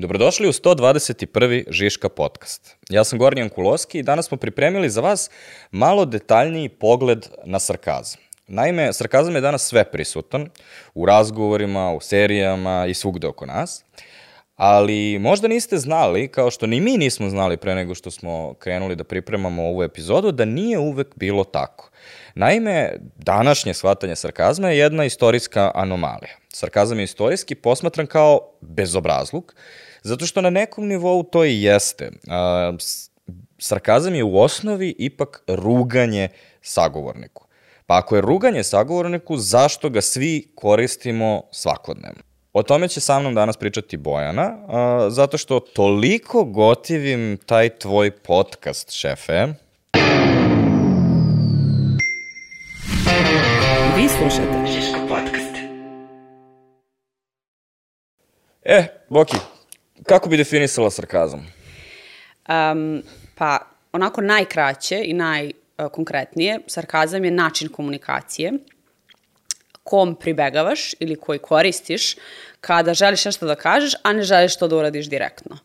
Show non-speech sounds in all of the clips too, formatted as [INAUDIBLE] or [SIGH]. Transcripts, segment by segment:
Dobrodošli u 121. Žiška podcast. Ja sam Gornjan Kuloski i danas smo pripremili za vas malo detaljniji pogled na sarkazam. Naime, sarkazam je danas sve prisutan, u razgovorima, u serijama i svugde oko nas. Ali možda niste znali, kao što ni mi nismo znali pre nego što smo krenuli da pripremamo ovu epizodu, da nije uvek bilo tako. Naime, današnje shvatanje sarkazma je jedna istorijska anomalija. Sarkazam je istorijski posmatran kao bezobrazluk, zato što na nekom nivou to i jeste. Sarkazam je u osnovi ipak ruganje sagovorniku. Pa ako je ruganje sagovorniku, zašto ga svi koristimo svakodnevno? O tome će sa mnom danas pričati Bojana, a, zato što toliko gotivim taj tvoj podcast, šefe. Vi slušate Žiško podcast. E, Boki, kako bi definisala sarkazam? Um, pa, onako najkraće i najkonkretnije, sarkazam je način komunikacije kom pribegavaš ili koji koristiš kada želiš nešto da kažeš, a ne želiš to da uradiš direktno.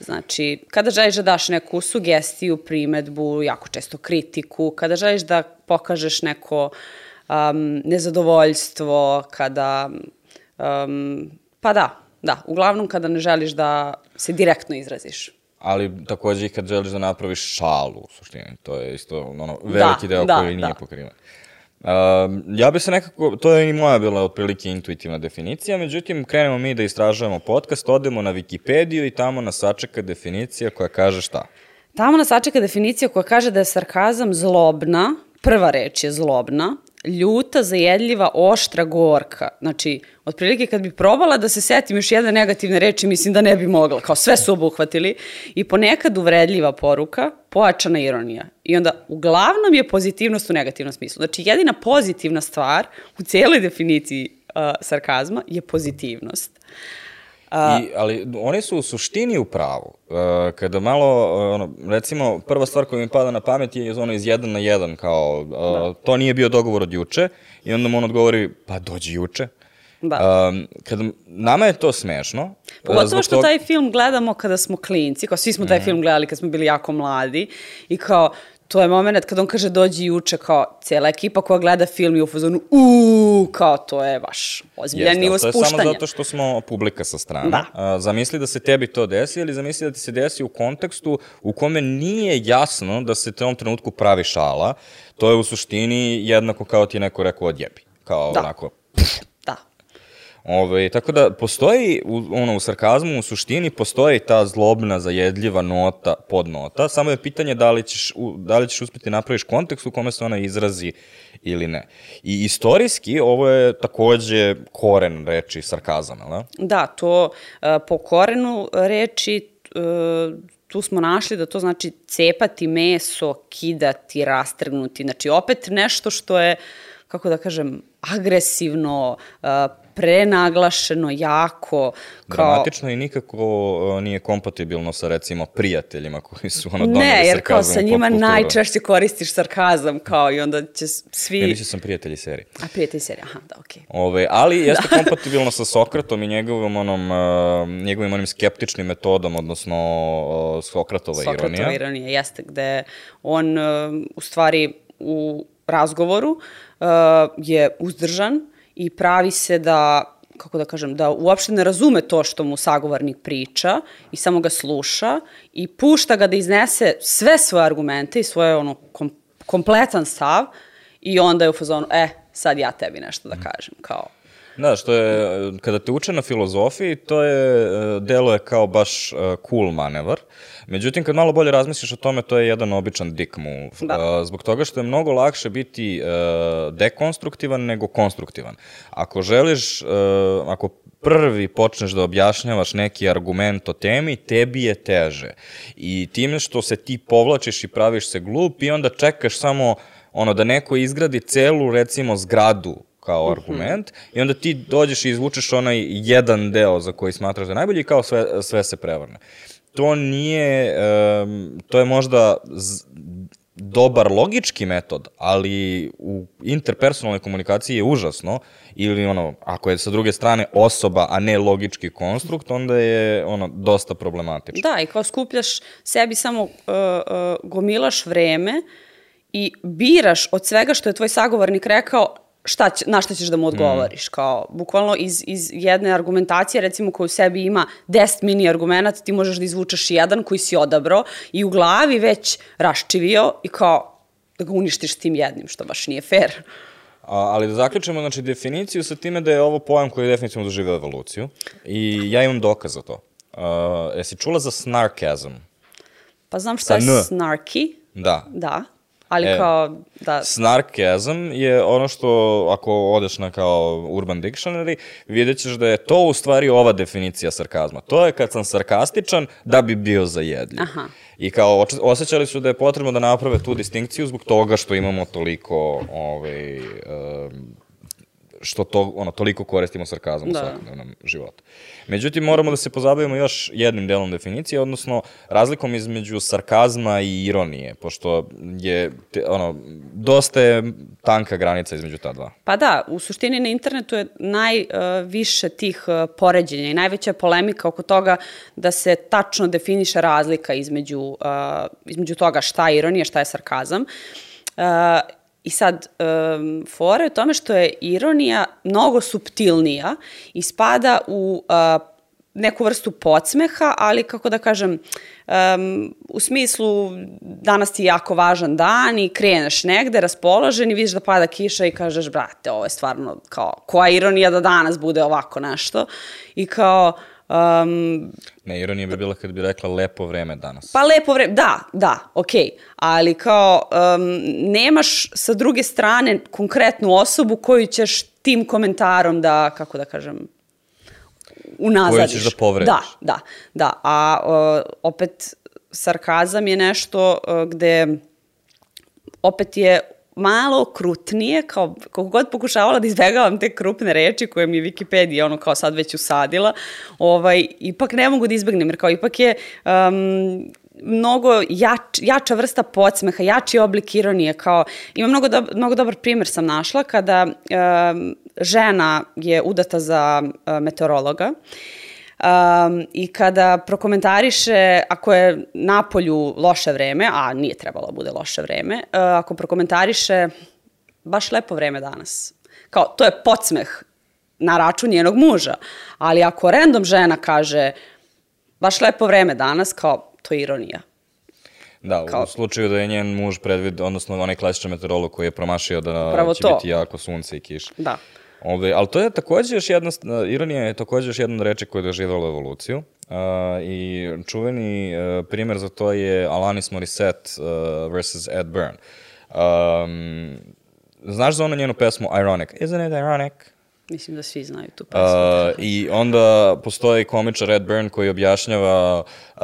Znači, kada želiš da daš neku sugestiju, primetbu, jako često kritiku, kada želiš da pokažeš neko um, nezadovoljstvo, kada, um, pa da, da, uglavnom kada ne želiš da se direktno izraziš. Ali takođe i kad želiš da napraviš šalu, u suštini, to je isto ono, veliki da, deo da, koji nije da. pokriven. Uh, ja bi se nekako, to je i moja bila otprilike intuitivna definicija, međutim krenemo mi da istražujemo podcast, odemo na Wikipediju i tamo nas sačeka definicija koja kaže šta? Tamo nas sačeka definicija koja kaže da je sarkazam zlobna, prva reč je zlobna, ljuta, zajedljiva, oštra, gorka. Znači, otprilike kad bi probala da se setim još jedne negativne reči, mislim da ne bi mogla. Kao sve su obuhvatili. I ponekad uvredljiva poruka, pojačana ironija. I onda, uglavnom je pozitivnost u negativnom smislu. Znači, jedina pozitivna stvar u cijeloj definiciji uh, sarkazma je pozitivnost. A, I, ali oni su u suštini u pravu. Uh, kada malo, uh, ono, recimo, prva stvar koja mi pada na pamet je ono iz jedan na jedan, kao, uh, da. to nije bio dogovor od juče, i onda mu on odgovori, pa dođi juče. Da. Um, kada, nama je to smešno. Pogotovo što tog... taj film gledamo kada smo klinci, kao svi smo taj mm. film gledali kad smo bili jako mladi i kao to je moment kad on kaže dođi juče kao cijela ekipa koja gleda film i u fazonu uuu, kao to je baš ozbiljan nivo spuštanja. To je samo zato što smo publika sa strane. Da. A, zamisli da se tebi to desi ili zamisli da ti se desi u kontekstu u kome nije jasno da se te ovom trenutku pravi šala. To je u suštini jednako kao ti neko rekao odjebi. Kao da. onako, pff, Ove, tako da postoji u, ono, u sarkazmu u suštini postoji ta zlobna, zajedljiva nota, podnota, samo je pitanje da li ćeš, da li ćeš uspeti napraviš kontekst u kome se ona izrazi ili ne. I istorijski ovo je takođe koren reči sarkazam, ali? Da, to e, po korenu reči e, tu smo našli da to znači cepati meso, kidati, rastrgnuti. Znači opet nešto što je, kako da kažem, agresivno, uh, prenaglašeno, jako. Kao... Dramatično i nikako uh, nije kompatibilno sa recimo prijateljima koji su ono doneli Ne, jer kao sa njima najčešće koristiš sarkazam kao i onda će svi... Ne, mislim sam prijatelji serije. A prijatelji serije, aha, da, okej. Okay. Ove, ali [LAUGHS] jeste da. kompatibilno sa Sokratom i njegovim onom, uh, njegovim onim skeptičnim metodom, odnosno uh, Sokratova, Sokratova ironija. Sokratova ironija, jeste, gde on uh, u stvari u razgovoru uh, je uzdržan i pravi se da kako da kažem, da uopšte ne razume to što mu sagovornik priča i samo ga sluša i pušta ga da iznese sve svoje argumente i svoje ono kom, kompletan stav i onda je u fazonu, e, sad ja tebi nešto da kažem, kao Da, što je, kada te uče na filozofiji, to je, e, delo je kao baš e, cool manevar. Međutim, kad malo bolje razmisliš o tome, to je jedan običan dick move. Da. E, zbog toga što je mnogo lakše biti dekonstruktivan nego konstruktivan. Ako želiš, ako prvi počneš da objašnjavaš neki argument o temi, tebi je teže. I time što se ti povlačiš i praviš se glup i onda čekaš samo ono da neko izgradi celu recimo zgradu kao mhm. argument i onda ti dođeš i izvučeš onaj jedan deo za koji smatraš da je najbolji i kao sve, sve se prevrne. To nije, um, to je možda dobar logički metod, ali u interpersonalnoj komunikaciji je užasno, ili ono, ako je sa druge strane osoba, a ne logički konstrukt, onda je ono dosta problematično. Da, i kao skupljaš sebi samo, uh, uh, gomilaš vreme i biraš od svega što je tvoj sagovornik rekao, šta će, na šta ćeš da mu odgovoriš. Mm. Kao, bukvalno iz, iz jedne argumentacije, recimo koju u sebi ima 10 mini argumenta, ti možeš da izvučeš jedan koji si odabrao i u glavi već raščivio i kao da ga uništiš tim jednim, što baš nije fair. A, ali da zaključimo, znači, definiciju sa time da je ovo pojam koji je definitivno doživio evoluciju i ja imam dokaz za to. Uh, jesi čula za snarkazm? Pa znam šta je snarky. Da. Da. Ali e, kao, da... Snarkazm je ono što, ako odeš na kao Urban Dictionary, vidjet ćeš da je to u stvari ova definicija sarkazma. To je kad sam sarkastičan da bi bio zajedljiv. Aha. I kao osjećali su da je potrebno da naprave tu distinkciju zbog toga što imamo toliko ovaj, um, što to, ono, toliko koristimo sarkazam da. u svakodnevnom životu. Međutim, moramo da se pozabavimo još jednim delom definicije, odnosno razlikom između sarkazma i ironije, pošto je, te, ono, dosta je tanka granica između ta dva. Pa da, u suštini na internetu je najviše uh, tih uh, poređenja i najveća polemika oko toga da se tačno definiše razlika između, uh, između toga šta je ironija, šta je sarkazam. Uh, I sad, um, fora je u tome što je ironija mnogo subtilnija i spada u uh, neku vrstu podsmeha, ali kako da kažem, um, u smislu danas ti je jako važan dan i kreneš negde raspoložen i vidiš da pada kiša i kažeš, brate, ovo je stvarno kao, koja ironija da danas bude ovako nešto. I kao, Um, ne, ironija bi bila kad bi rekla lepo vreme danas. Pa lepo vreme, da, da, okej. Okay. Ali kao, um, nemaš sa druge strane konkretnu osobu koju ćeš tim komentarom da, kako da kažem, unazadiš. Koju ćeš da povrediš. Da, da, da. A uh, opet, sarkazam je nešto uh, gde opet je malo krutnije, kao kako god pokušavala da izbegavam te krupne reči koje mi Wikipedia ono kao sad već usadila, ovaj, ipak ne mogu da izbegnem, jer kao ipak je um, mnogo jač, jača vrsta podsmeha, jači oblik ironije, kao ima mnogo, do, mnogo dobar primer sam našla kada um, žena je udata za uh, meteorologa Um, I kada prokomentariše, ako je na polju loše vreme, a nije trebalo da bude loše vreme, uh, ako prokomentariše baš lepo vreme danas. Kao, to je podsmeh na račun njenog muža. Ali ako random žena kaže baš lepo vreme danas, kao, to je ironija. Da, kao... u slučaju da je njen muž predvid, odnosno onaj klasičan meteorolog koji je promašio da će to. biti jako sunce i kiš. Da. Ove, ali to je takođe još jedna, ironija je takođe još jedna reči koja je doživjela evoluciju. Uh, I čuveni uh, primer za to je Alanis Morissette uh, versus Ed Byrne. Um, znaš za onu njenu pesmu Ironic? Isn't it ironic? Mislim da svi znaju tu pesmu. Uh, I onda postoji komičar Ed Byrne koji objašnjava uh,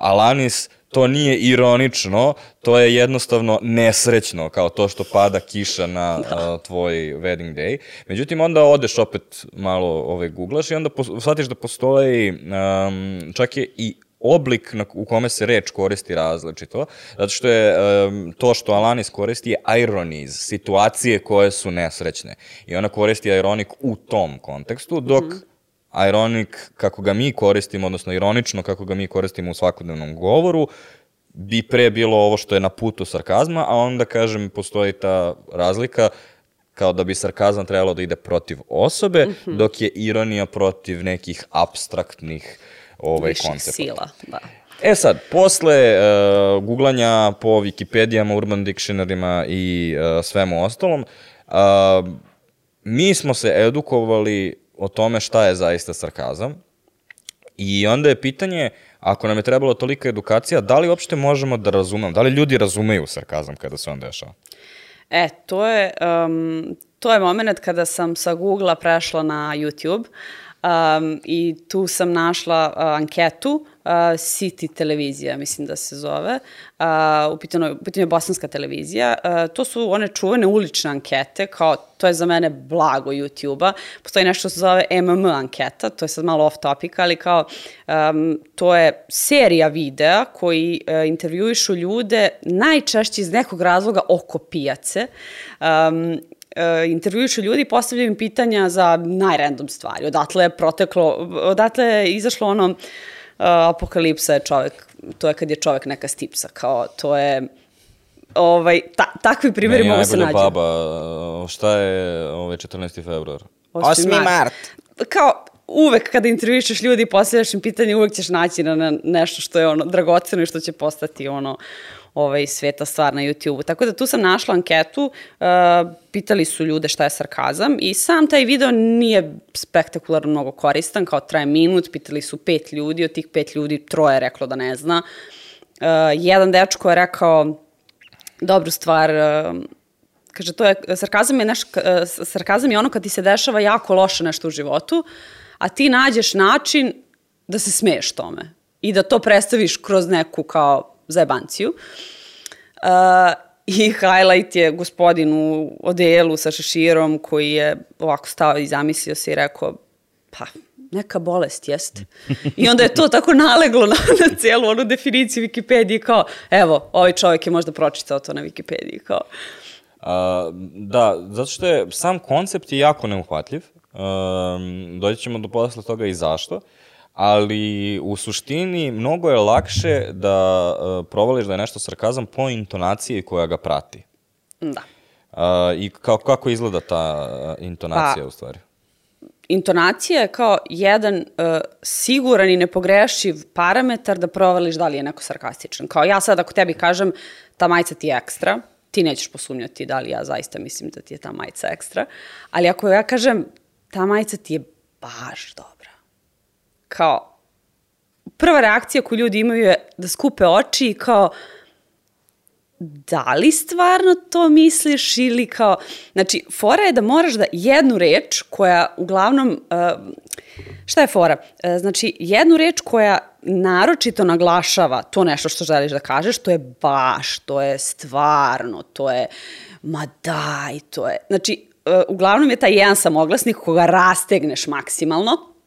Alanis to nije ironično, to je jednostavno nesrećno, kao to što pada kiša na da. uh, tvoj wedding day. Međutim, onda odeš opet malo ovaj, googlaš i onda shvatiš da postoji, um, čak je i oblik na, u kome se reč koristi različito, zato što je um, to što Alanis koristi je ironies, situacije koje su nesrećne. I ona koristi ironik u tom kontekstu, dok mm -hmm ironic kako ga mi koristimo, odnosno ironično kako ga mi koristimo u svakodnevnom govoru, bi pre bilo ovo što je na putu sarkazma, a onda, kažem, postoji ta razlika kao da bi sarkazam trebalo da ide protiv osobe, mm -hmm. dok je ironija protiv nekih abstraktnih ovaj, Viših koncepta. sila, da. E sad, posle uh, googlanja po Wikipedijama, Urban Dictionaryma i uh, svemu ostalom, uh, mi smo se edukovali o tome šta je zaista sarkazam. I onda je pitanje, ako nam je trebalo tolika edukacija, da li uopšte možemo da razumemo, da li ljudi razumeju sarkazam kada se on dešava? E, to je, um, to je moment kada sam sa Google-a prešla na YouTube, Um, I tu sam našla uh, anketu uh, City televizija, mislim da se zove. Uh, u, pitanju, je bosanska televizija. Uh, to su one čuvene ulične ankete, kao to je za mene blago YouTube-a. Postoji nešto što se zove MMM anketa, to je sad malo off topic, ali kao um, to je serija videa koji uh, intervjuišu ljude najčešće iz nekog razloga oko pijace. Um, uh, intervjujušu ljudi i postavljaju im pitanja za najrandom stvari. Odatle je proteklo, odatle je izašlo ono, uh, apokalipsa je čovek, to je kad je čovek neka stipsa, kao to je ovaj, ta, takvi primjeri mogu se nađu. Meni baba, šta je ovaj 14. februar? 8. mart. mart. Kao, uvek kada intervjušeš ljudi i postavljaš im pitanje, uvek ćeš naći na nešto što je ono dragoceno i što će postati ono ovaj, sveta stvar na YouTube-u. Tako da tu sam našla anketu, uh, pitali su ljude šta je sarkazam i sam taj video nije spektakularno mnogo koristan, kao traje minut, pitali su pet ljudi, od tih pet ljudi troje je reklo da ne zna. Uh, jedan dečko je rekao dobru stvar, uh, kaže, to je, sarkazam je, neš, uh, sarkazam je ono kad ti se dešava jako loše nešto u životu, a ti nađeš način da se smeješ tome i da to predstaviš kroz neku kao zajebanciju. Uh, I highlight je gospodin u odelu sa šeširom koji je ovako stao i zamislio se i rekao, pa neka bolest jest. I onda je to tako naleglo na, na cijelu onu definiciju Wikipedije kao, evo, ovaj čovjek je možda pročitao to na Wikipediji. Kao. A, da, zato što je sam koncept je jako neuhvatljiv. Um, doći ćemo do posle toga i zašto. Ali u suštini mnogo je lakše da uh, provališ da je nešto sarkazam po intonaciji koja ga prati. Da. Uh, I kao, kako izgleda ta uh, intonacija pa, u stvari? Intonacija je kao jedan uh, siguran i nepogrešiv parametar da provališ da li je neko sarkastičan. Kao ja sad ako tebi kažem ta majica ti je ekstra, ti nećeš posumnjati da li ja zaista mislim da ti je ta majica ekstra, ali ako ja kažem ta majica ti je baš dobra, kao, prva reakcija koju ljudi imaju je da skupe oči i kao, da li stvarno to misliš ili kao, znači, fora je da moraš da jednu reč koja uglavnom, uh, šta je fora? Uh, znači, jednu reč koja naročito naglašava to nešto što želiš da kažeš, to je baš, to je stvarno, to je ma daj, to je, znači, uh, uglavnom je taj jedan samoglasnik koga rastegneš maksimalno,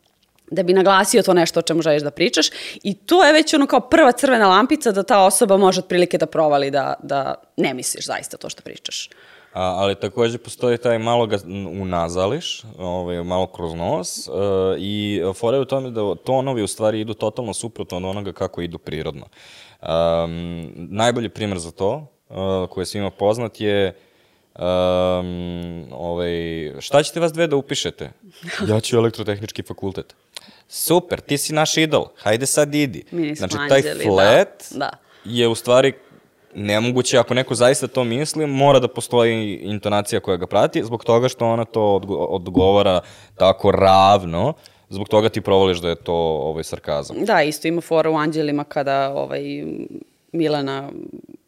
da bi naglasio to nešto o čemu želiš da pričaš i to je već ono kao prva crvena lampica da ta osoba može otprilike da provali da, da ne misliš zaista to što pričaš. A, ali takođe postoji taj malo ga unazališ, ovaj, malo kroz nos uh, i fora je u tome da tonovi u stvari idu totalno suprotno od onoga kako idu prirodno. Um, najbolji primer za to, uh, koji je svima poznat, je Um, ovaj, šta ćete vas dve da upišete? Ja ću elektrotehnički fakultet. Super, ti si naš idol, hajde sad idi. Mi znači, taj da. flat da. da. je u stvari nemoguće, ako neko zaista to misli, mora da postoji intonacija koja ga prati, zbog toga što ona to odgovara tako ravno, zbog toga ti provališ da je to ovaj, sarkazam. Da, isto ima fora u Anđelima kada ovaj, Milena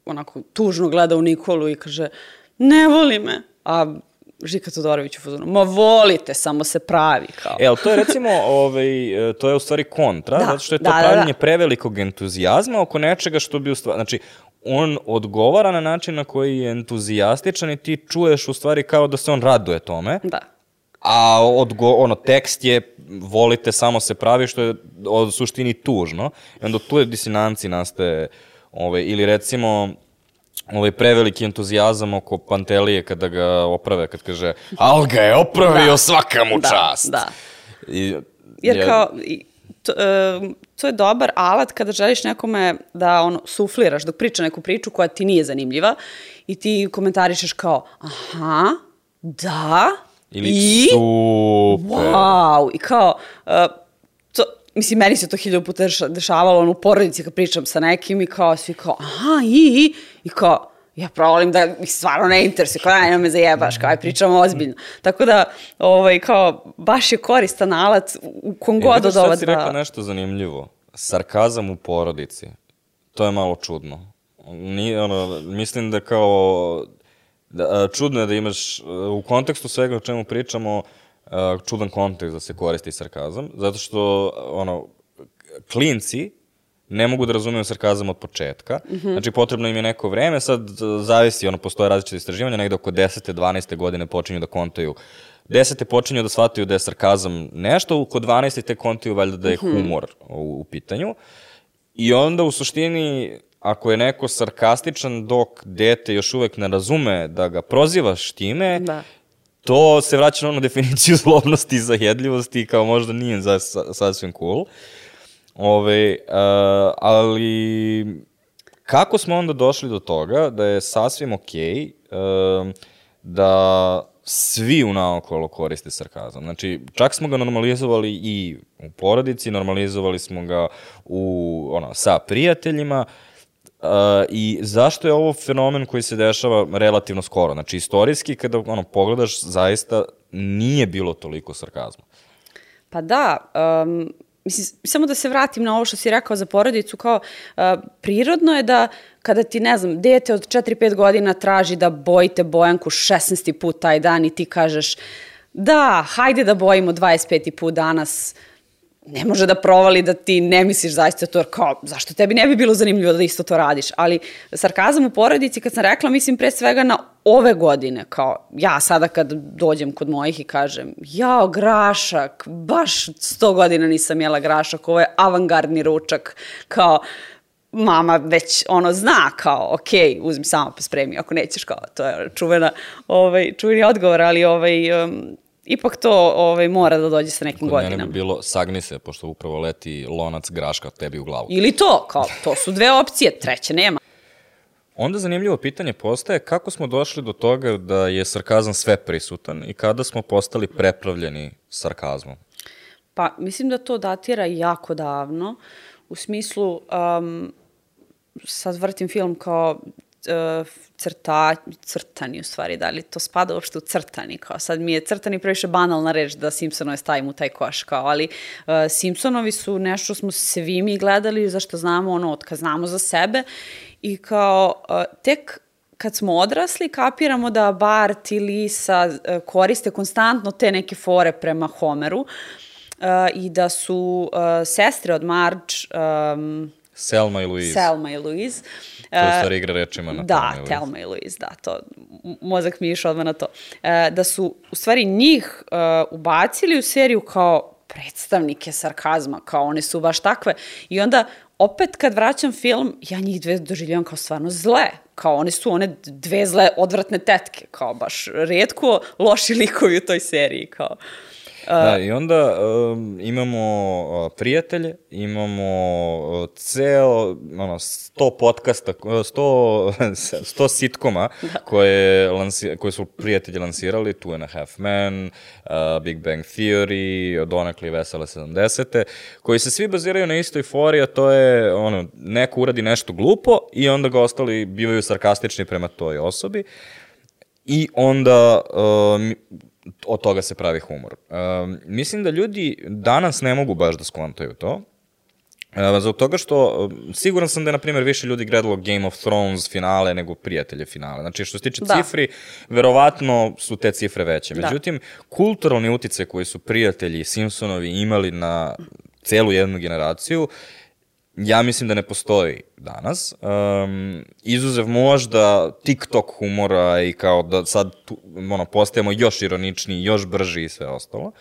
onako tužno gleda u Nikolu i kaže ne voli me. A Žika Todorović u fazonu, ma volite, samo se pravi kao. E, ali to je recimo, ovaj, to je u stvari kontra, da, zato što je to da, pravljenje da, da. prevelikog entuzijazma oko nečega što bi u stvari, znači, on odgovara na način na koji je entuzijastičan i ti čuješ u stvari kao da se on raduje tome. Da. A odgo, ono, tekst je volite, samo se pravi, što je od suštini tužno. I onda tu je disinanci nastaje, ovaj, ili recimo, ovaj preveliki entuzijazam oko Pantelije kada ga oprave, kad kaže, al ga je opravio da. svaka mu da, čast. Da, I, Jer je... kao, to, uh, to je dobar alat kada želiš nekome da ono, sufliraš dok priča neku priču koja ti nije zanimljiva i ti komentarišeš kao, aha, da, Ili i, super. Wow, i kao, uh, to, mislim, meni se to hiljadu puta dešavalo ono, u porodici kad pričam sa nekim i kao, svi kao, aha, i, i kao, ja provolim da mi stvarno ne interesuje, kao ja, me zajebaš, kao aj pričamo ozbiljno. Tako da, ovaj, kao, baš je koristan alat u kom god od ova dva. Rekao nešto zanimljivo. Sarkazam u porodici. To je malo čudno. Nije, ono, mislim da kao, da, čudno je da imaš, u kontekstu svega o čemu pričamo, uh, čudan kontekst da se koristi sarkazam, zato što, ono, klinci ne mogu da razumeju sarkazam od početka. Mm -hmm. Znači, potrebno im je neko vreme, sad zavisi, ono, postoje različite istraživanja, negde oko 10. 12. godine počinju da kontaju desete počinju da shvataju da je sarkazam nešto, kod 12. te kontaju valjda da je mhm. humor u, u pitanju. I onda u suštini, ako je neko sarkastičan dok dete još uvek ne razume da ga prozivaš time, da. To se vraća na onu definiciju [LAUGHS] zlobnosti i zajedljivosti kao možda nije za, sasvim cool. Ove, uh, ali kako smo onda došli do toga da je sasvim okej okay, uh, da svi u naokolo koriste sarkazam. Znači, čak smo ga normalizovali i u porodici, normalizovali smo ga u, ono, sa prijateljima, Uh, I zašto je ovo fenomen koji se dešava relativno skoro? Znači, istorijski, kada ono, pogledaš, zaista nije bilo toliko sarkazma. Pa da, um, mislim, samo da se vratim na ovo što si rekao za porodicu, kao uh, prirodno je da kada ti, ne znam, dete od 4-5 godina traži da bojite Bojanku 16. put taj dan i ti kažeš da, hajde da bojimo 25. put danas, ne može da provali da ti ne misliš zaista to, kao, zašto tebi ne bi bilo zanimljivo da isto to radiš, ali sarkazam u porodici, kad sam rekla, mislim pre svega na ove godine, kao ja sada kad dođem kod mojih i kažem, jao, grašak, baš sto godina nisam jela grašak, ovo je avangardni ručak, kao, mama već ono zna kao, ok, uzmi samo pa spremi, ako nećeš kao, to je čuvena, ovaj, čuveni odgovor, ali ovaj, um, ipak to ovaj, mora da dođe sa nekim Kod godinama. Kod mene bi bilo sagni se, pošto upravo leti lonac graška tebi u glavu. Ili to, kao, to su dve opcije, treće nema. Onda zanimljivo pitanje postaje kako smo došli do toga da je sarkazam sve prisutan i kada smo postali prepravljeni sarkazmom? Pa, mislim da to datira jako davno, u smislu, um, sad vrtim film kao uh, crta, crtani u stvari, da li to spada uopšte u crtani, kao sad mi je crtani previše banalna reč da Simpsonove stavim u taj koš, kao, ali uh, Simpsonovi su nešto smo svi mi gledali, zašto znamo ono, od kad znamo za sebe i kao uh, tek kad smo odrasli, kapiramo da Bart i Lisa uh, koriste konstantno te neke fore prema Homeru uh, i da su uh, sestre od Marge um, Selma i Louise. Selma i Louise. To je stvari igra rečima na Da, Telma i Louise, da, to, mozak mi išao odmah na to. Da su, u stvari, njih ubacili u seriju kao predstavnike sarkazma, kao one su baš takve. I onda, opet kad vraćam film, ja njih dve doživljavam kao stvarno zle. Kao one su one dve zle, odvratne tetke, kao baš redko loši likovi u toj seriji, kao. Uh, Da, i onda um, imamo prijatelje, imamo ceo, ono, sto podcasta, sto, [LAUGHS] sto sitkoma da. koje, lansi, koje su prijatelji lansirali, Two and a Half Men, uh, Big Bang Theory, donakle Vesele 70. koji se svi baziraju na istoj fori, a to je, ono, neko uradi nešto glupo i onda ga ostali bivaju sarkastični prema toj osobi. I onda um, od toga se pravi humor. Um, mislim da ljudi danas ne mogu baš da skontaju to, Uh, zbog toga što uh, siguran sam da je, na primjer, više ljudi gledalo Game of Thrones finale nego prijatelje finale. Znači, što se tiče da. cifri, verovatno su te cifre veće. Da. Međutim, da. kulturalni utice koji su prijatelji Simpsonovi imali na celu jednu generaciju ja mislim da ne postoji danas. Um, izuzev možda TikTok humora i kao da sad tu, ono, postajemo još ironičniji, još brži i sve ostalo.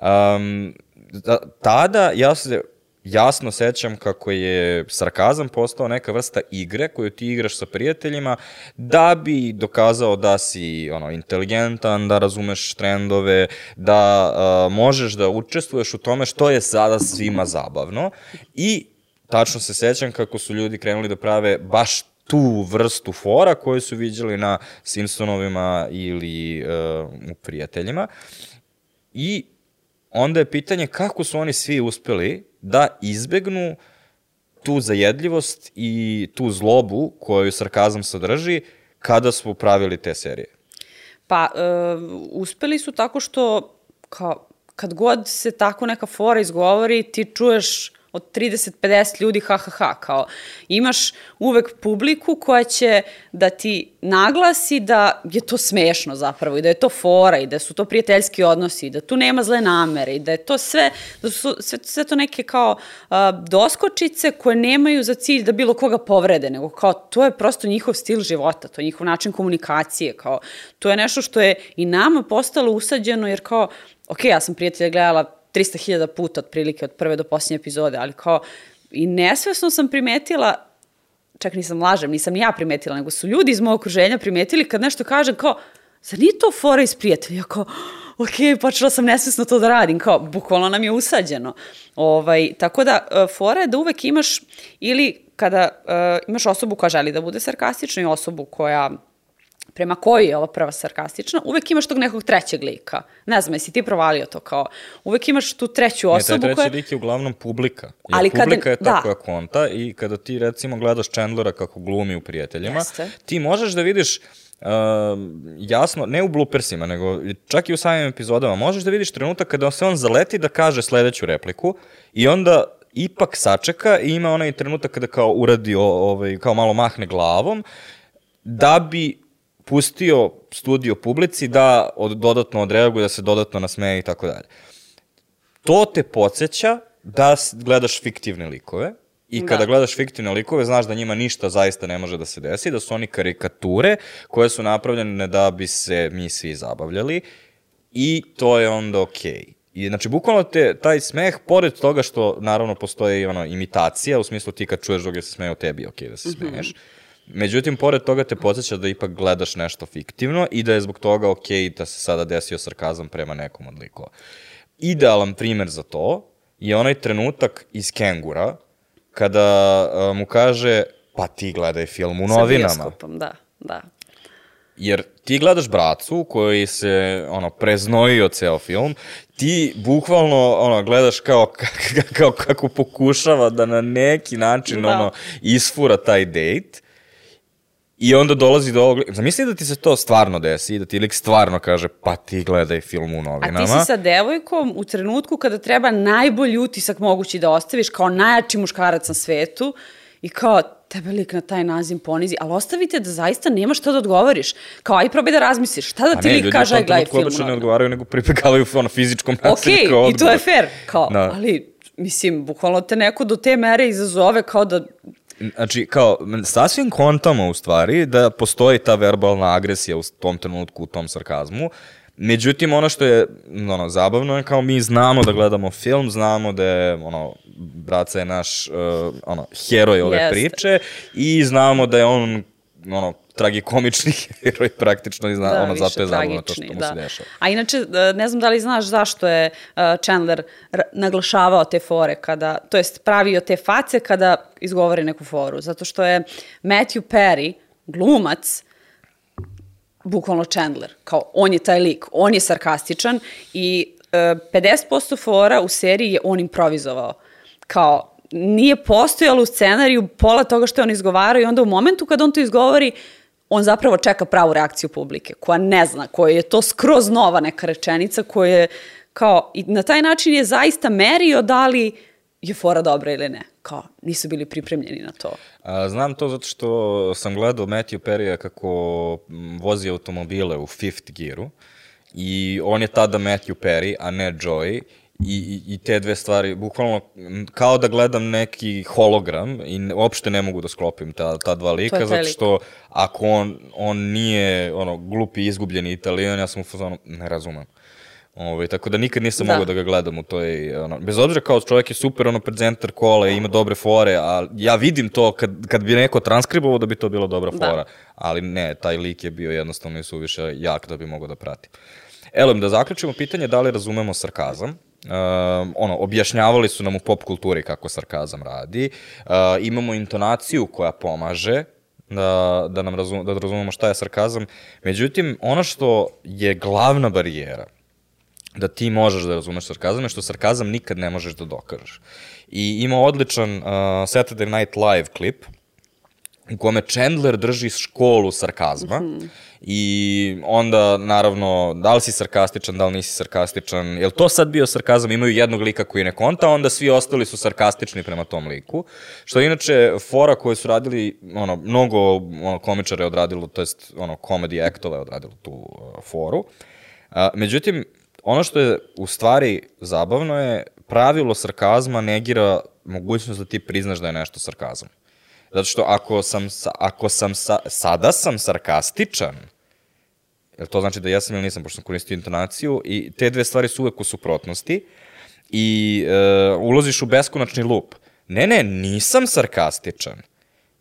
Um, da, tada ja se jasno sećam kako je sarkazam postao neka vrsta igre koju ti igraš sa prijateljima da bi dokazao da si ono inteligentan, da razumeš trendove, da uh, možeš da učestvuješ u tome što je sada svima zabavno i tačno se sećam kako su ljudi krenuli da prave baš tu vrstu fora koju su viđali na Simpsonovima ili uh, u prijateljima. I onda je pitanje kako su oni svi uspeli da izbegnu tu zajedljivost i tu zlobu koju sarkazam sadrži kada su pravili te serije. Pa, uh, uspeli su tako što kao, kad god se tako neka fora izgovori, ti čuješ od 30-50 ljudi, ha, ha, ha, kao imaš uvek publiku koja će da ti naglasi da je to smešno zapravo i da je to fora i da su to prijateljski odnosi i da tu nema zle namere i da je to sve, da su sve, sve to neke kao uh, doskočice koje nemaju za cilj da bilo koga povrede, nego kao to je prosto njihov stil života, to je njihov način komunikacije, kao to je nešto što je i nama postalo usađeno jer kao, ok, ja sam prijatelja gledala 300.000 puta otprilike od prve do posljednje epizode, ali kao i nesvesno sam primetila čak nisam lažem, nisam ja primetila, nego su ljudi iz mojeg okruženja primetili kad nešto kažem kao, zar nije to fora iz prijatelja? Kao, ok, počela sam nesvesno to da radim, kao, bukvalno nam je usađeno. Ovaj, tako da, e, fora je da uvek imaš, ili kada uh, imaš osobu koja želi da bude sarkastična i osobu koja prema kojoj je ova prva sarkastična, uvek imaš tog nekog trećeg lika. Ne znam, jesi ti provalio to kao, uvek imaš tu treću osobu koja... Ne, taj treći koja... lik je uglavnom publika. Jer Ali publika kada, je ta da. koja konta i kada ti recimo gledaš Chandlera kako glumi u prijateljima, Jeste. ti možeš da vidiš Uh, jasno, ne u bloopersima, nego čak i u samim epizodama, možeš da vidiš trenutak kada se on zaleti da kaže sledeću repliku i onda ipak sačeka i ima onaj trenutak kada kao uradi, ovaj, kao malo mahne glavom, da bi pustio studio publici da od, dodatno odreaguje, da se dodatno nasmeje i tako dalje. To te podsjeća da gledaš fiktivne likove i kada da. gledaš fiktivne likove znaš da njima ništa zaista ne može da se desi, da su oni karikature koje su napravljene da bi se mi svi zabavljali i to je onda okej. Okay. I znači, bukvalno te, taj smeh, pored toga što naravno postoje i ono, imitacija, u smislu ti kad čuješ druge se smeje o tebi, okej okay, da se mm -hmm. Međutim, pored toga te podsjeća da ipak gledaš nešto fiktivno i da je zbog toga okej okay da se sada desio sarkazam prema nekom od likova. Idealan primer za to je onaj trenutak iz Kengura, kada uh, mu kaže, pa ti gledaj film u novinama. Sa bioskopom, da, da. Jer ti gledaš bracu koji se ono preznojio ceo film, ti bukvalno ono gledaš kao [LAUGHS] kao kako pokušava da na neki način da. ono isfura taj dejt I onda dolazi do ovog... Zamisli da ti se to stvarno desi, da ti lik stvarno kaže pa ti gledaj film u novinama. A ti si sa devojkom u trenutku kada treba najbolji utisak mogući da ostaviš kao najjači muškarac na svetu i kao tebe lik na taj nazim ponizi, ali ostavite da zaista nema šta da odgovoriš. Kao, aj probaj da razmisliš, šta da ti ne, lik kaže, aj gledaj film. A ne, ljudi ne odgovaraju, nego pripegavaju ono fizičkom nasilju okay, kao i to je fair, kao, da. ali mislim, bukvalno te neko do te mere izazove kao da Znači, kao, sasvim kontamo u stvari da postoji ta verbalna agresija u tom trenutku, u tom sarkazmu. Međutim, ono što je ono, zabavno je kao mi znamo da gledamo film, znamo da je, ono, braca je naš, uh, ono, heroj ove Jeste. priče i znamo da je on, ono, tragikomični heroj [LAUGHS] praktično i zna, da, ono, zato je zabavno to što mu da. se dešava. A inače, e, ne znam da li znaš zašto je uh, Chandler naglašavao te fore kada, to jest pravio te face kada izgovori neku foru, zato što je Matthew Perry, glumac, bukvalno Chandler, kao on je taj lik, on je sarkastičan i uh, e, 50% fora u seriji je on improvizovao. Kao, nije postojalo u scenariju pola toga što je on izgovarao i onda u momentu kad on to izgovori, on zapravo čeka pravu reakciju publike, koja ne zna, koja je to skroz nova neka rečenica, koja je kao, i na taj način je zaista merio da li je fora dobra ili ne. Kao, nisu bili pripremljeni na to. A, znam to zato što sam gledao Matthew Perry kako vozi automobile u Fifth Gearu i on je tada Matthew Perry, a ne Joey i, i te dve stvari, bukvalno kao da gledam neki hologram i uopšte ne mogu da sklopim ta, ta dva lika, zato što ako on, on nije ono, glupi, izgubljeni italijan, ja sam u fazonu, ne razumem. Ove, ovaj, tako da nikad nisam da. mogao da ga gledam u toj, ono, bez obzira kao čovjek je super, ono, prezentar kole, ima dobre fore, a ja vidim to kad, kad bi neko transkribovao da bi to bilo dobra da. fora, da. ali ne, taj lik je bio jednostavno i suviše jak da bi mogao da pratim. Elem, da zaključimo pitanje da li razumemo sarkazam uh, ono, objašnjavali su nam u pop kulturi kako sarkazam radi. Uh, imamo intonaciju koja pomaže da, da nam razum, da razumemo šta je sarkazam. Međutim, ono što je glavna barijera da ti možeš da razumeš sarkazam je što sarkazam nikad ne možeš da dokažeš. I ima odličan uh, Saturday Night Live klip u kome Chandler drži školu sarkazma mm -hmm. i onda, naravno, da li si sarkastičan, da li nisi sarkastičan, je to sad bio sarkazam, imaju jednog lika koji ne konta, onda svi ostali su sarkastični prema tom liku, što je inače fora koju su radili, ono, mnogo ono, komičara je odradilo, to jest, ono, comedy actova je odradilo tu uh, foru. A, međutim, ono što je u stvari zabavno je pravilo sarkazma negira mogućnost da ti priznaš da je nešto sarkazam. Zato što ako sam, ako sam sa, sada sam sarkastičan, jel to znači da jesam ili nisam, pošto sam koristio intonaciju, i te dve stvari su uvek u suprotnosti, i e, ulaziš u beskonačni lup. Ne, ne, nisam sarkastičan.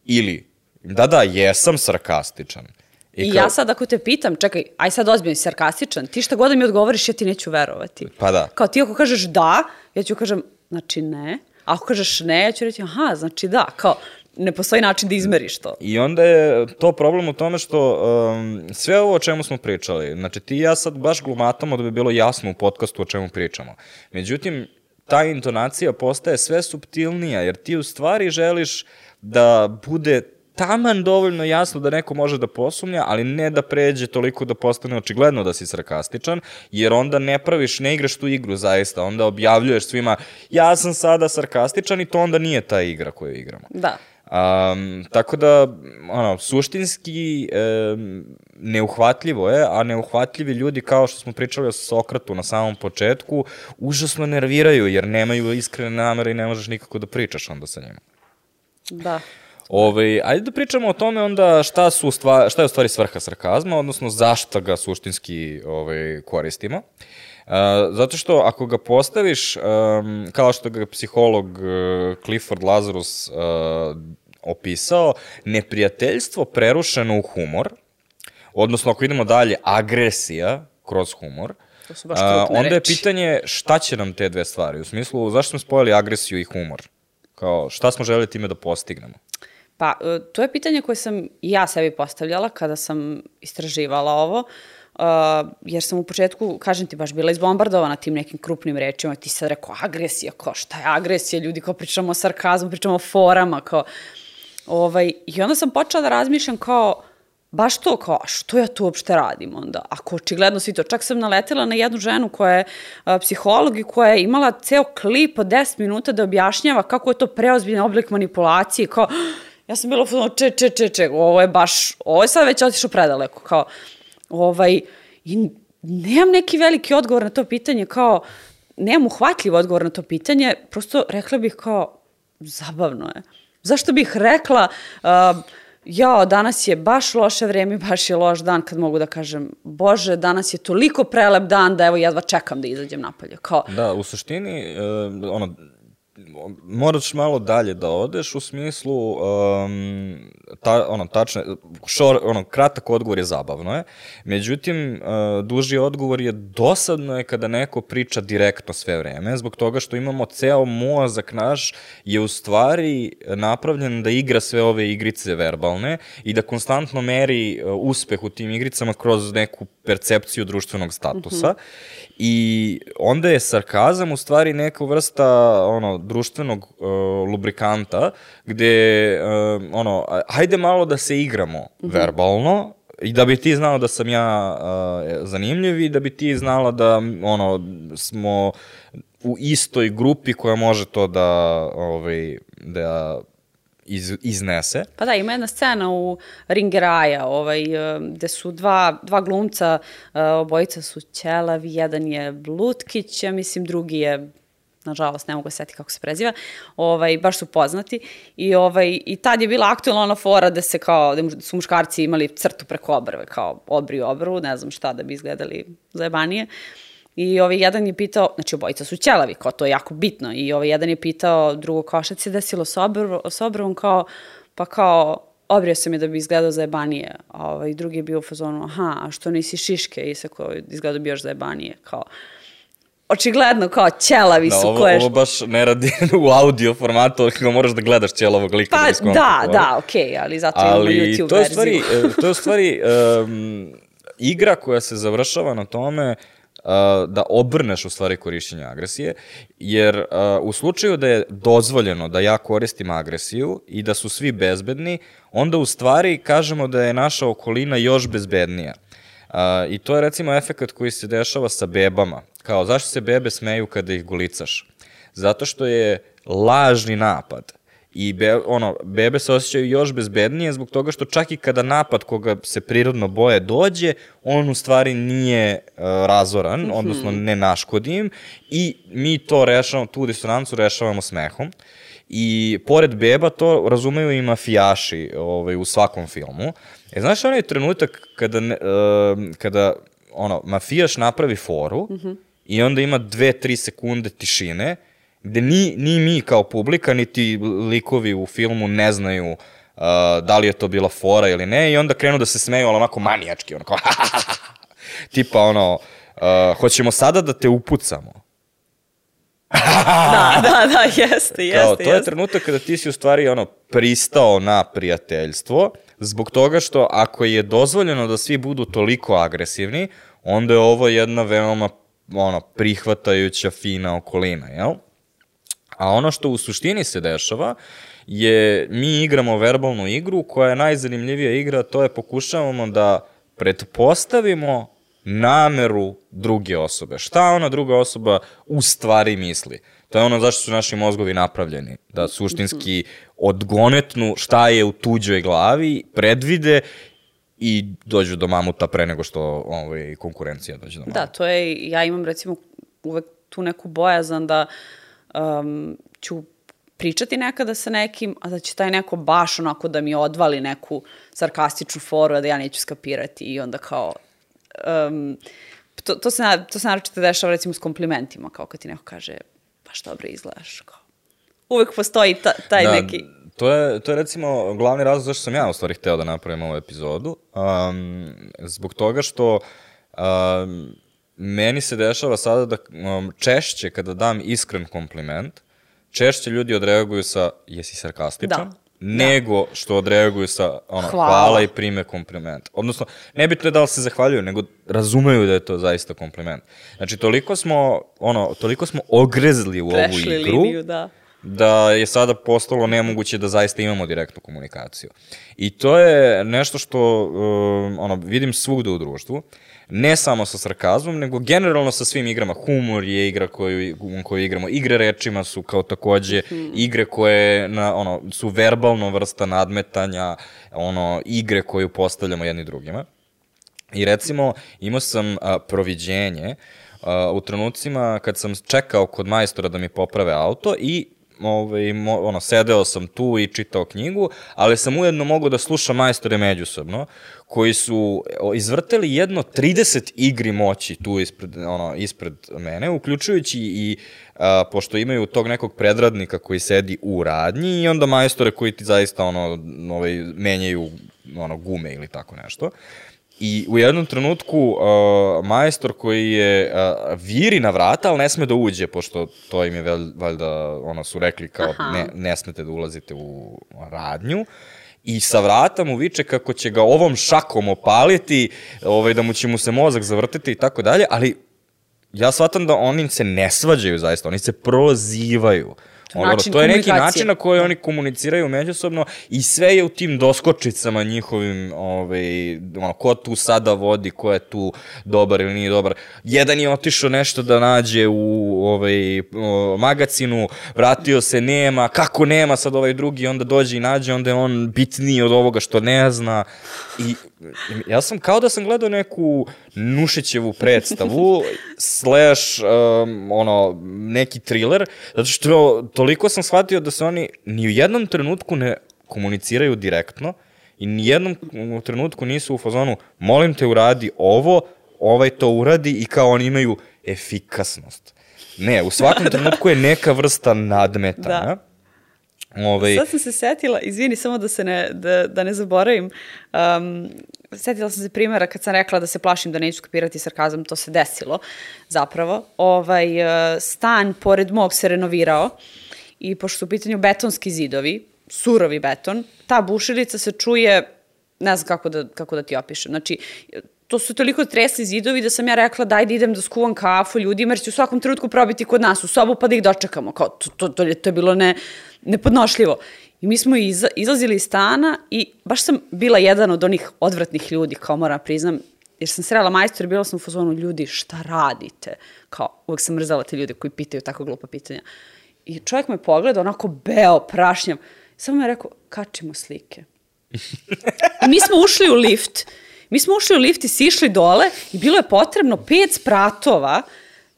Ili, da, da, jesam sarkastičan. I, I kao... ja sad ako te pitam, čekaj, aj sad ozbiljno si sarkastičan, ti šta god da mi odgovoriš, ja ti neću verovati. Pa da. Kao ti ako kažeš da, ja ću kažem, znači ne. A ako kažeš ne, ja ću reći, aha, znači da. Kao, ne postoji način da izmeriš to. I onda je to problem u tome što um, sve ovo o čemu smo pričali, znači ti i ja sad baš glumatamo da bi bilo jasno u podcastu o čemu pričamo. Međutim, ta intonacija postaje sve subtilnija, jer ti u stvari želiš da bude taman dovoljno jasno da neko može da posumnja, ali ne da pređe toliko da postane očigledno da si sarkastičan, jer onda ne praviš, ne igraš tu igru zaista, onda objavljuješ svima ja sam sada sarkastičan i to onda nije ta igra koju igramo. Da. Um, tako da, ono, suštinski um, neuhvatljivo je, a neuhvatljivi ljudi, kao što smo pričali o Sokratu na samom početku, užasno nerviraju, jer nemaju iskrene namere i ne možeš nikako da pričaš onda sa njima. Da. Ove, ovaj, ajde da pričamo o tome onda šta, su stva, šta je u stvari svrha sarkazma, odnosno zašto ga suštinski ovaj, koristimo. Uh, zato što ako ga postaviš, um, kao što ga psiholog uh, Clifford Lazarus uh, opisao, neprijateljstvo prerušeno u humor, odnosno ako idemo dalje, agresija kroz humor, to su baš uh, onda reči. je pitanje šta će nam te dve stvari, u smislu zašto smo spojili agresiju i humor? Kao, šta smo želeli time da postignemo? Pa, e, to je pitanje koje sam ja sebi postavljala kada sam istraživala ovo, uh, jer sam u početku, kažem ti, baš bila izbombardovana tim nekim krupnim rečima, ti sad rekao agresija, kao šta je agresija, ljudi kao pričamo o sarkazmu, pričamo o forama, kao, ovaj, i onda sam počela da razmišljam kao, baš to kao, što ja tu uopšte radim onda? Ako očigledno svi to, čak sam naletela na jednu ženu koja je a, psiholog i koja je imala ceo klip od 10 minuta da objašnjava kako je to preozbiljan oblik manipulacije, kao, Ja sam bila u če, če, če, če, ovo je baš, ovo je sad već otišao predaleko, kao, ovaj, i nemam neki veliki odgovor na to pitanje, kao, nemam uhvatljiv odgovor na to pitanje, prosto rekla bih kao, zabavno je. Zašto bih rekla, uh, ja, danas je baš loše vreme, baš je loš dan kad mogu da kažem, bože, danas je toliko prelep dan da evo jedva čekam da izađem napolje. Kao... Da, u suštini, uh, ono, moraš malo dalje da odeš u smislu um, ta, ono, tačne, šor, ono, kratak odgovor je zabavno je, međutim, uh, duži odgovor je dosadno je kada neko priča direktno sve vreme, zbog toga što imamo ceo mozak naš je u stvari napravljen da igra sve ove igrice verbalne i da konstantno meri uh, uspeh u tim igricama kroz neku percepciju društvenog statusa mm -hmm. I onda je sarkazam u stvari neka vrsta ono, društvenog uh, lubrikanta gde uh, ono, hajde malo da se igramo mm -hmm. verbalno i da bi ti znao da sam ja uh, zanimljiv i da bi ti znala da ono smo u istoj grupi koja može to da ovaj da iz, iznese. Pa da, ima jedna scena u Ringeraja, ovaj, eh, gde su dva, dva glumca, eh, obojica su ćelavi, jedan je Lutkić, ja mislim drugi je nažalost ne mogu da seti kako se preziva, ovaj, baš su poznati i, ovaj, i tad je bila aktualna ona fora da se kao, da su muškarci imali crtu preko obrve, kao obri obru, ne znam šta da bi izgledali zajebanije. I ovaj jedan je pitao, znači obojica su ćelavi, kao to je jako bitno, i ovaj jedan je pitao drugo kao šta se desilo s, obrv, s obrvom, kao, pa kao, obrio sam je da bi izgledao zajebanije, a ovaj drugi je bio u fazonu, aha, a što nisi šiške, i sa koji izgledao bi još zajebanije, kao, očigledno kao ćelavi da, su ovo, koje... ovo baš ne radi [LAUGHS] u audio formatu, ako moraš da gledaš ćelavog lika pa, da iskontaš. Da, da, okej, okay, ali zato ali imamo YouTube to je verziju. Stvari, to je u stvari um, igra koja se završava na tome da obrneš u stvari korišćenje agresije, jer u slučaju da je dozvoljeno da ja koristim agresiju i da su svi bezbedni, onda u stvari kažemo da je naša okolina još bezbednija. I to je recimo efekt koji se dešava sa bebama. Kao, zašto se bebe smeju kada ih golicaš? Zato što je lažni napad i be, ono, bebe se osjećaju još bezbednije zbog toga što čak i kada napad koga se prirodno boje dođe, on u stvari nije uh, razoran, mm -hmm. odnosno ne naškodi im i mi to rešavamo, tu disonancu rešavamo smehom. I pored beba to razumeju i mafijaši ovaj, u svakom filmu. E, znaš onaj trenutak kada, ne, uh, kada ono, mafijaš napravi foru mm -hmm. i onda ima dve, tri sekunde tišine gde ni, ni mi kao publika, niti likovi u filmu ne znaju uh, da li je to bila fora ili ne i onda krenu da se smeju, ali onako manijački, onako [LAUGHS] tipa ono, uh, hoćemo sada da te upucamo. da, da, da, jeste, jeste. Kao, to jeste. je trenutak kada ti si u stvari ono, pristao na prijateljstvo, zbog toga što ako je dozvoljeno da svi budu toliko agresivni, onda je ovo jedna veoma ono, prihvatajuća, fina okolina, jel? A ono što u suštini se dešava je mi igramo verbalnu igru koja je najzanimljivija igra, to je pokušavamo da pretpostavimo nameru druge osobe. Šta ona druga osoba u stvari misli? To je ono zašto su naši mozgovi napravljeni. Da suštinski odgonetnu šta je u tuđoj glavi, predvide i dođu do mamuta pre nego što ovaj, konkurencija dođe do da, mamuta. Da, to je, ja imam recimo uvek tu neku bojazan da uh, um, ću pričati nekada sa nekim, a da će taj neko baš onako da mi odvali neku sarkastičnu foru, da ja neću skapirati i onda kao... Um, to, to, se, to se naročito dešava recimo s komplimentima, kao kad ti neko kaže baš dobro izgledaš, kao uvek postoji ta, taj da, neki... To je, to je recimo glavni razlog zašto sam ja u stvari hteo da napravim ovu epizodu. Um, zbog toga što um, meni se dešava sada da um, češće kada dam iskren kompliment, češće ljudi odreaguju sa jesi sarkastičan, da. nego da. što odreaguju sa ono, hvala. hvala i prime kompliment. Odnosno, ne bitno je da li se zahvaljuju, nego razumeju da je to zaista kompliment. Znači, toliko smo, ono, toliko smo ogrezli u Prešli ovu igru, liniju, da da je sada postalo nemoguće da zaista imamo direktnu komunikaciju. I to je nešto što um, ono, vidim svugde u društvu ne samo sa sarkazmom, nego generalno sa svim igrama. Humor je igra koju, koju igramo. Igre rečima su kao takođe mm. igre koje na, ono, su verbalno vrsta nadmetanja, ono, igre koju postavljamo jedni drugima. I recimo, imao sam a, proviđenje a, u trenucima kad sam čekao kod majstora da mi poprave auto i ovaj, ono, sedeo sam tu i čitao knjigu, ali sam ujedno mogao da slušam majstore međusobno, koji su izvrteli jedno 30 igri moći tu ispred, ono, ispred mene, uključujući i a, pošto imaju tog nekog predradnika koji sedi u radnji i onda majstore koji ti zaista ono, ovaj, menjaju ono, gume ili tako nešto. Uh, I u jednom trenutku uh, majstor koji je uh, viri na vrata, ali ne sme da uđe, pošto to im je vel, valjda, ono su rekli kao ne, ne smete da ulazite u radnju. I sa vrata mu viče kako će ga ovom šakom opaliti, ovaj, da mu će mu se mozak zavrtiti i tako dalje, ali ja shvatam da oni se ne svađaju zaista, oni se prozivaju. Uh, Ono, to je neki način na koji oni komuniciraju međusobno i sve je u tim doskočicama njihovim, ovaj, ono, ko tu sada vodi, ko je tu dobar ili nije dobar. Jedan je otišao nešto da nađe u ovaj, o, magacinu, vratio se, nema, kako nema sad ovaj drugi, onda dođe i nađe, onda je on bitniji od ovoga što ne zna. I ja sam kao da sam gledao neku Nušićevu predstavu, slash, um, ono, neki thriller, zato što toliko sam shvatio da se oni ni u jednom trenutku ne komuniciraju direktno i ni jednom trenutku nisu u fazonu molim te uradi ovo, ovaj to uradi i kao oni imaju efikasnost. Ne, u svakom trenutku je neka vrsta nadmetanja. Da Ovaj... Sad sam se setila, izvini, samo da se ne, da, da ne zaboravim, um, setila sam se primjera kad sam rekla da se plašim da neću skopirati sarkazam, to se desilo zapravo. Ovaj, uh, stan pored mog se renovirao i pošto su u pitanju betonski zidovi, surovi beton, ta bušilica se čuje, ne znam kako da, kako da ti opišem, znači to su toliko tresli zidovi da sam ja rekla daj da idem da skuvam kafu ljudima jer će u svakom trenutku probiti kod nas u sobu pa da ih dočekamo. Kao, to, to, to, to je bilo ne, nepodnošljivo. I mi smo iz, izlazili iz stana i baš sam bila jedan od onih odvratnih ljudi, kao moram priznam, jer sam srela majstor i bila sam u fazonu ljudi šta radite? Kao, uvek sam mrzala te ljude koji pitaju tako glupa pitanja. I čovjek me pogleda onako beo, prašnjam. Samo me je rekao, kačimo slike. I [LAUGHS] mi smo ušli u lift. Mi smo ušli u lift i sišli dole i bilo je potrebno pet spratova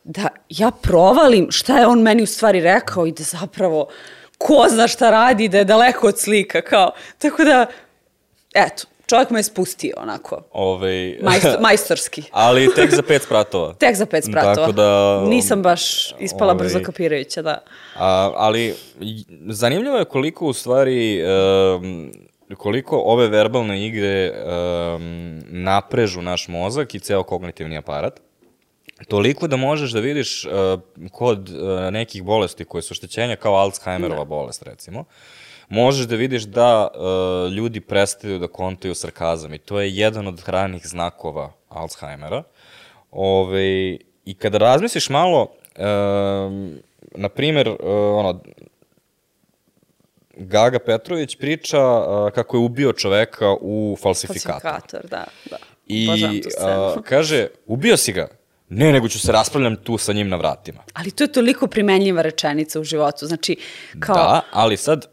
da ja provalim šta je on meni u stvari rekao i da zapravo ko zna šta radi, da je daleko od slika, kao. Tako da, eto, čovjek me je spustio onako. Ove... Majstor, [LAUGHS] majstorski. ali tek za pet spratova. [LAUGHS] Tek za pet spratova. Tako da... Nisam baš ispala ovaj, brzo kapirajuća, da. A, ali zanimljivo je koliko u stvari um, koliko ove verbalne igre um, naprežu naš mozak i ceo kognitivni aparat. Toliko da možeš da vidiš uh, kod uh, nekih bolesti koje su oštećenja kao Alzheimerova bolest recimo, možeš da vidiš da uh, ljudi prestaju da kontaju sarkazam i to je jedan od ranih znakova Alzheimera. Ove, I kada razmisliš malo, um, na primjer, uh, ono, Gaga Petrović priča uh, kako je ubio čoveka u falsifikatu. Falsifikator, da, da. I uh, kaže, ubio si ga? Ne, nego ću se raspravljam tu sa njim na vratima. Ali to je toliko primenljiva rečenica u životu. Znači, kao... Da, ali sad,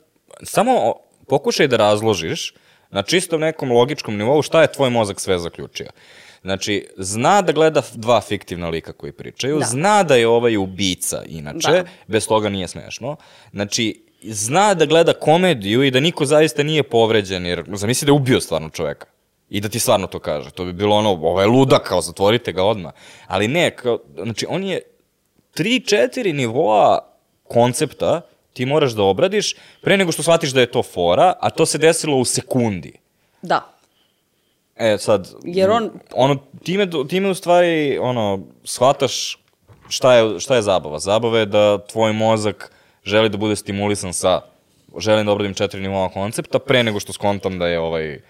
samo pokušaj da razložiš na čistom nekom logičkom nivou šta je tvoj mozak sve zaključio. Znači, zna da gleda dva fiktivna lika koji pričaju, Da. zna da je ovaj ubica inače, Da. bez toga nije smešno. Znači, zna da gleda komediju i da niko zaista nije povređen, jer zamisli da je ubio stvarno čoveka. I da ti stvarno to kaže. To bi bilo ono, ovo je luda, kao zatvorite ga odmah. Ali ne, kao, znači on je tri, četiri nivoa koncepta ti moraš da obradiš pre nego što shvatiš da je to fora, a to se desilo u sekundi. Da. E, sad, Jer on- ono, time, time u stvari, ono, shvataš šta je, šta je zabava. Zabava je da tvoj mozak želi da bude stimulisan sa, želim da obradim četiri nivoa koncepta, pre nego što skontam da je ovaj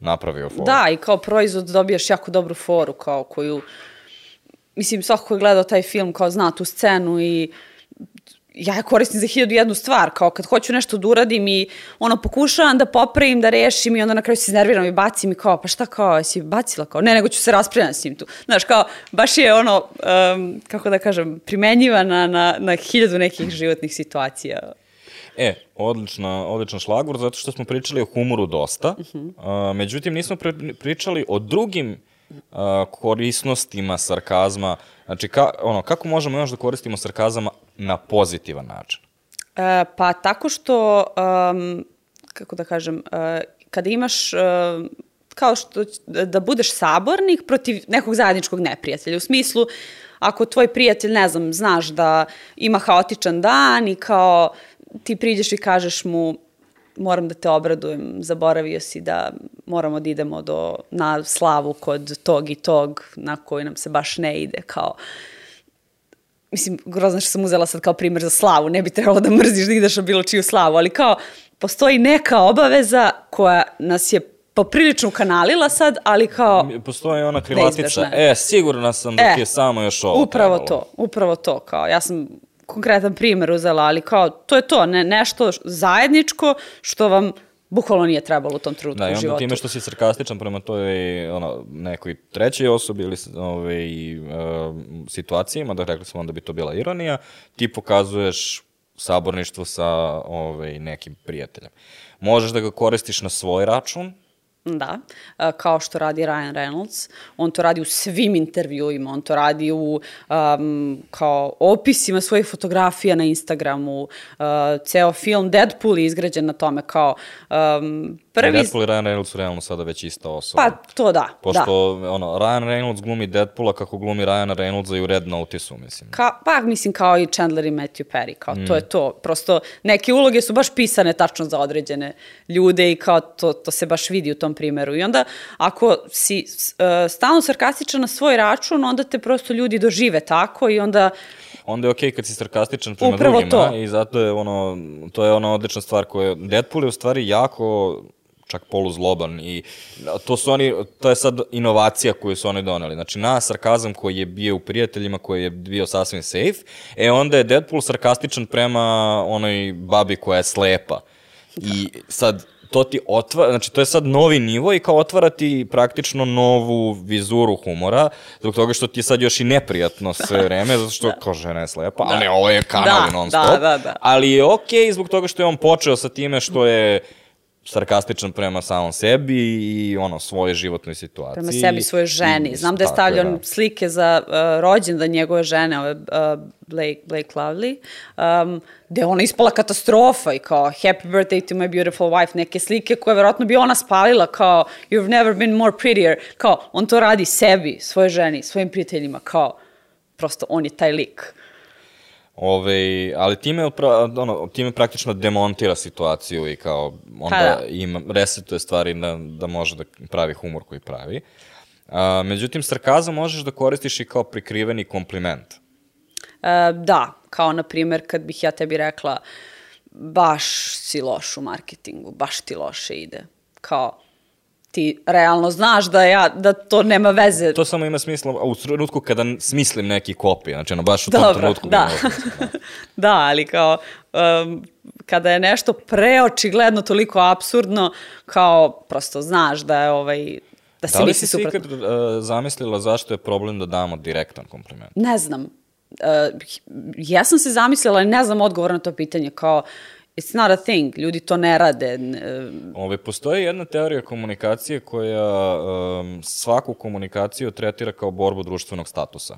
napravio foru. Da, i kao proizvod dobijaš jako dobru foru, kao koju, mislim, svako ko je gledao taj film, kao zna tu scenu i ja je koristim za hiljadu jednu stvar, kao kad hoću nešto da uradim i ono pokušavam da popravim, da rešim i onda na kraju se iznerviram i bacim i kao, pa šta kao, si bacila kao, ne, nego ću se raspravljati s njim tu. Znaš, kao, baš je ono, um, kako da kažem, primenjiva na, na, na hiljadu nekih životnih situacija. E, odlična, odličan šlagvor, zato što smo pričali o humoru dosta. A, međutim, nismo pri- pričali o drugim a, korisnostima sarkazma. Znači, ka, ono, kako možemo još da koristimo sarkazam na pozitivan način? E, pa tako što, um, kako da kažem, e, kada imaš, e, kao što, će- da budeš sabornik protiv nekog zajedničkog neprijatelja, u smislu, ako tvoj prijatelj, ne znam, znaš da ima haotičan dan i kao ti priđeš i kažeš mu moram da te obradujem, zaboravio si da moramo da idemo do, na slavu kod tog i tog na koji nam se baš ne ide, kao mislim, grozno što sam uzela sad kao primjer za slavu, ne bi trebalo da mrziš da ideš na bilo čiju slavu, ali kao, postoji neka obaveza koja nas je poprilično kanalila sad, ali kao, Postoji ona krilatica, e, sigurna sam da E, ti je samo još ovo upravo trebalo. to, upravo to, kao, ja sam konkretan primjer uzela, ali kao, to je to, ne, nešto zajedničko što vam bukvalno nije trebalo u tom trenutku Da, i u onda životu. time što si sarkastičan prema toj ono, nekoj trećoj osobi ili ove, uh, situacijama, da rekli smo onda bi to bila ironija, ti pokazuješ saborništvo sa ove, nekim prijateljem. Možeš da ga koristiš na svoj račun, Da, e, kao što radi Ryan Reynolds. On to radi u svim intervjuima, on to radi u um, kao opisima svojih fotografija na Instagramu. Uh, ceo film Deadpool je izgrađen na tome kao um, prvi... Deadpool i Ryan Reynolds su realno sada već ista osoba. Pa to da, Pošto, da. ono, Ryan Reynolds glumi Deadpoola kako glumi Ryana Reynoldsa i u Red Notice-u, mislim. Ka, pa mislim kao i Chandler i Matthew Perry, kao to je to. Prosto neke uloge su baš pisane tačno za određene ljude i kao to, to se baš vidi u tom primeru. I onda ako si uh, stalno sarkastičan na svoj račun, onda te prosto ljudi dožive tako i onda onda je okej kad si sarkastičan prema Upravo drugima to. i zato je ono, to je ona odlična stvar koja, Deadpool je u stvari jako čak poluzloban i to su oni, to je sad inovacija koju su oni doneli. Znači, na sarkazam koji je bio u prijateljima, koji je bio sasvim safe, e onda je Deadpool sarkastičan prema onoj babi koja je slepa. I sad, to ti otvara, znači to je sad novi nivo i kao otvara ti praktično novu vizuru humora, zbog toga što ti je sad još i neprijatno [LAUGHS] sve vreme, zato što da. kao žena je slepa, da. a ne, ovo je kanal da, non stop, da, da, da. ali je okej okay zbog toga što je on počeo sa time što je sarkastičan prema samom sebi i ono svoje životnoj situaciji. Prema sebi, svoje ženi. Znam da je stavljan da. slike za uh, rođendan njegove žene, ove, uh, Blake, Blake Lively, um, gde ona ispala katastrofa i kao happy birthday to my beautiful wife, neke slike koje verovatno bi ona spalila kao you've never been more prettier, kao on to radi sebi, svoje ženi, svojim prijateljima, kao prosto on je taj lik. Ove, ali time, ono, time praktično demontira situaciju i kao onda pa da. ima, resetuje stvari da, da može da pravi humor koji pravi. A, međutim, sarkazam možeš da koristiš i kao prikriveni kompliment. E, da, kao na primjer kad bih ja tebi rekla baš si loš u marketingu, baš ti loše ide. Kao, ti realno znaš da ja da to nema veze. To samo ima smisla u trenutku kada smislim neki kopij, znači ono baš u tom Dobro, trenutku. Da. da. [LAUGHS] da, ali kao um, kada je nešto preočigledno toliko absurdno, kao prosto znaš da je ovaj da se da li si ikad uh, zamislila zašto je problem da damo direktan kompliment? Ne znam. Uh, ja sam se zamislila, ali ne znam odgovor na to pitanje, kao It's not a thing, ljudi to ne rade. Ove, postoji jedna teorija komunikacije koja um, svaku komunikaciju tretira kao borbu društvenog statusa.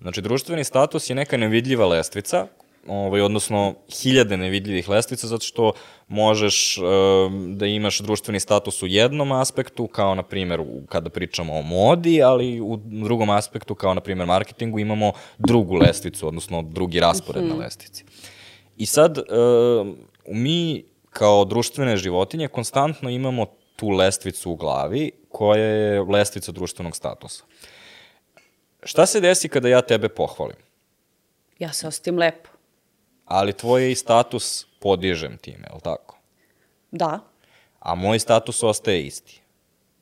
Znači, društveni status je neka nevidljiva lestvica, ovaj, odnosno hiljade nevidljivih lestvica, zato što možeš um, da imaš društveni status u jednom aspektu, kao na primjer kada pričamo o modi, ali u drugom aspektu, kao na primjer marketingu, imamo drugu lestvicu, odnosno drugi raspored mm -hmm. na lestvici. I sad, uh, mi kao društvene životinje konstantno imamo tu lestvicu u glavi koja je lestvica društvenog statusa. Šta se desi kada ja tebe pohvalim? Ja se osjetim lepo. Ali tvoj i status podižem time, je li tako? Da. A moj status ostaje isti?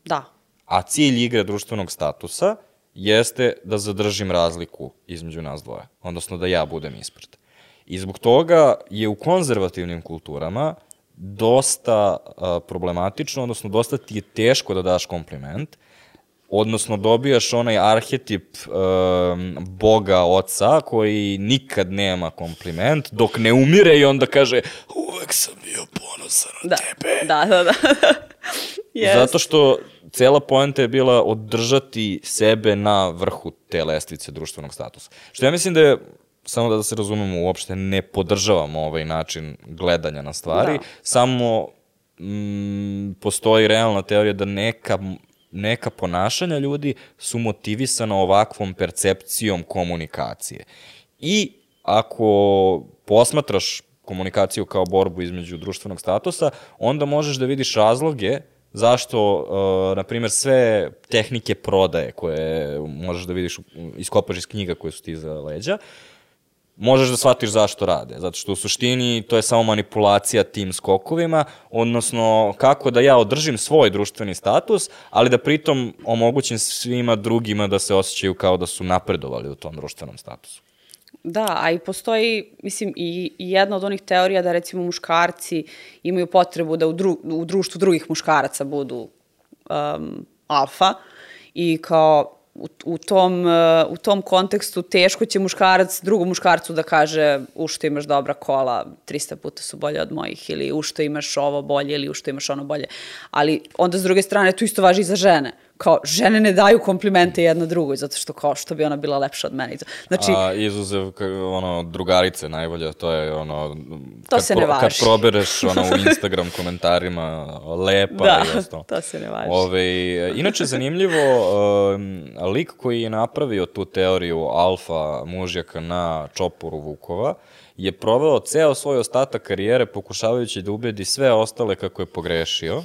Da. A cilj igre društvenog statusa jeste da zadržim razliku između nas dvoje, odnosno da ja budem ispred. I zbog toga je u konzervativnim kulturama dosta a, problematično, odnosno dosta ti je teško da daš kompliment, odnosno dobijaš onaj arhetip um, boga oca koji nikad nema kompliment, dok ne umire i onda kaže uvek sam bio ponosan na da. tebe. Da, da, da. [LAUGHS] yes. Zato što cela poenta je bila održati sebe na vrhu te lestvice društvenog statusa. Što ja mislim da je samo da se razumemo, uopšte ne podržavamo ovaj način gledanja na stvari, da. samo mm, postoji realna teorija da neka neka ponašanja ljudi su motivisana ovakvom percepcijom komunikacije. I ako posmatraš komunikaciju kao borbu između društvenog statusa, onda možeš da vidiš razloge zašto, uh, na primjer, sve tehnike prodaje koje možeš da vidiš, iskopaš iz knjiga koje su ti za leđa, uh, možeš da shvatiš zašto rade. Zato što u suštini to je samo manipulacija tim skokovima, odnosno kako da ja održim svoj društveni status, ali da pritom omogućim svima drugima da se osjećaju kao da su napredovali u tom društvenom statusu. Da, a i postoji, mislim, i, jedna od onih teorija da recimo muškarci imaju potrebu da u, dru, u društvu drugih muškaraca budu um, alfa i kao u, u, tom, uh, u tom kontekstu teško će muškarac drugom muškarcu da kaže u što imaš dobra kola, 300 puta su bolje od mojih ili u što imaš ovo bolje ili u što imaš ono bolje. Ali onda s druge strane to isto važi i za žene kao, žene ne daju komplimente jedna drugoj, zato što kao, što bi ona bila lepša od mene. Znači, A izuzev, ono, drugarice najbolje, to je ono... To kad se ne važi. Kad probereš ono, u [LAUGHS] Instagram komentarima, lepa da, i ostalo. to se ne važi. Ove, inače, zanimljivo, lik koji je napravio tu teoriju alfa mužjaka na čoporu Vukova, je proveo ceo svoj ostatak karijere pokušavajući da ubedi sve ostale kako je pogrešio.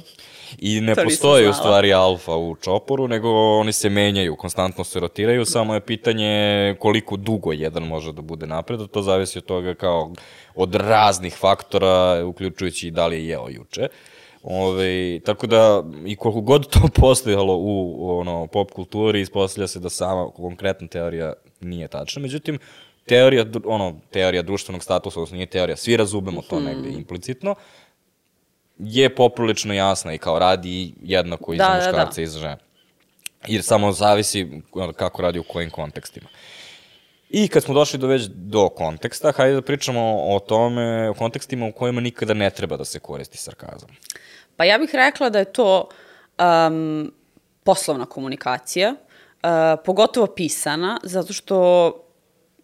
I ne to postoji u stvari alfa u čoporu, nego oni se menjaju, konstantno se rotiraju, samo je pitanje koliko dugo jedan može da bude napred, to zavisi od toga kao od raznih faktora, uključujući i da li je jeo juče. Ove, tako da, i koliko god to [LAUGHS] postojalo u, ono, pop kulturi, ispostavlja se da sama konkretna teorija nije tačna. Međutim, teorija, ono, teorija društvenog statusa, odnosno nije teorija, svi razumemo to negde implicitno, je poprilično jasna i kao radi jednako i Da, za da, da. muškarce i za žene. Jer samo zavisi kako radi u kojim kontekstima. I kad smo došli do već do konteksta, hajde da pričamo o tome, o kontekstima u kojima nikada ne treba da se koristi sarkazam. Pa ja bih rekla da je to um, poslovna komunikacija, uh, pogotovo pisana, zato što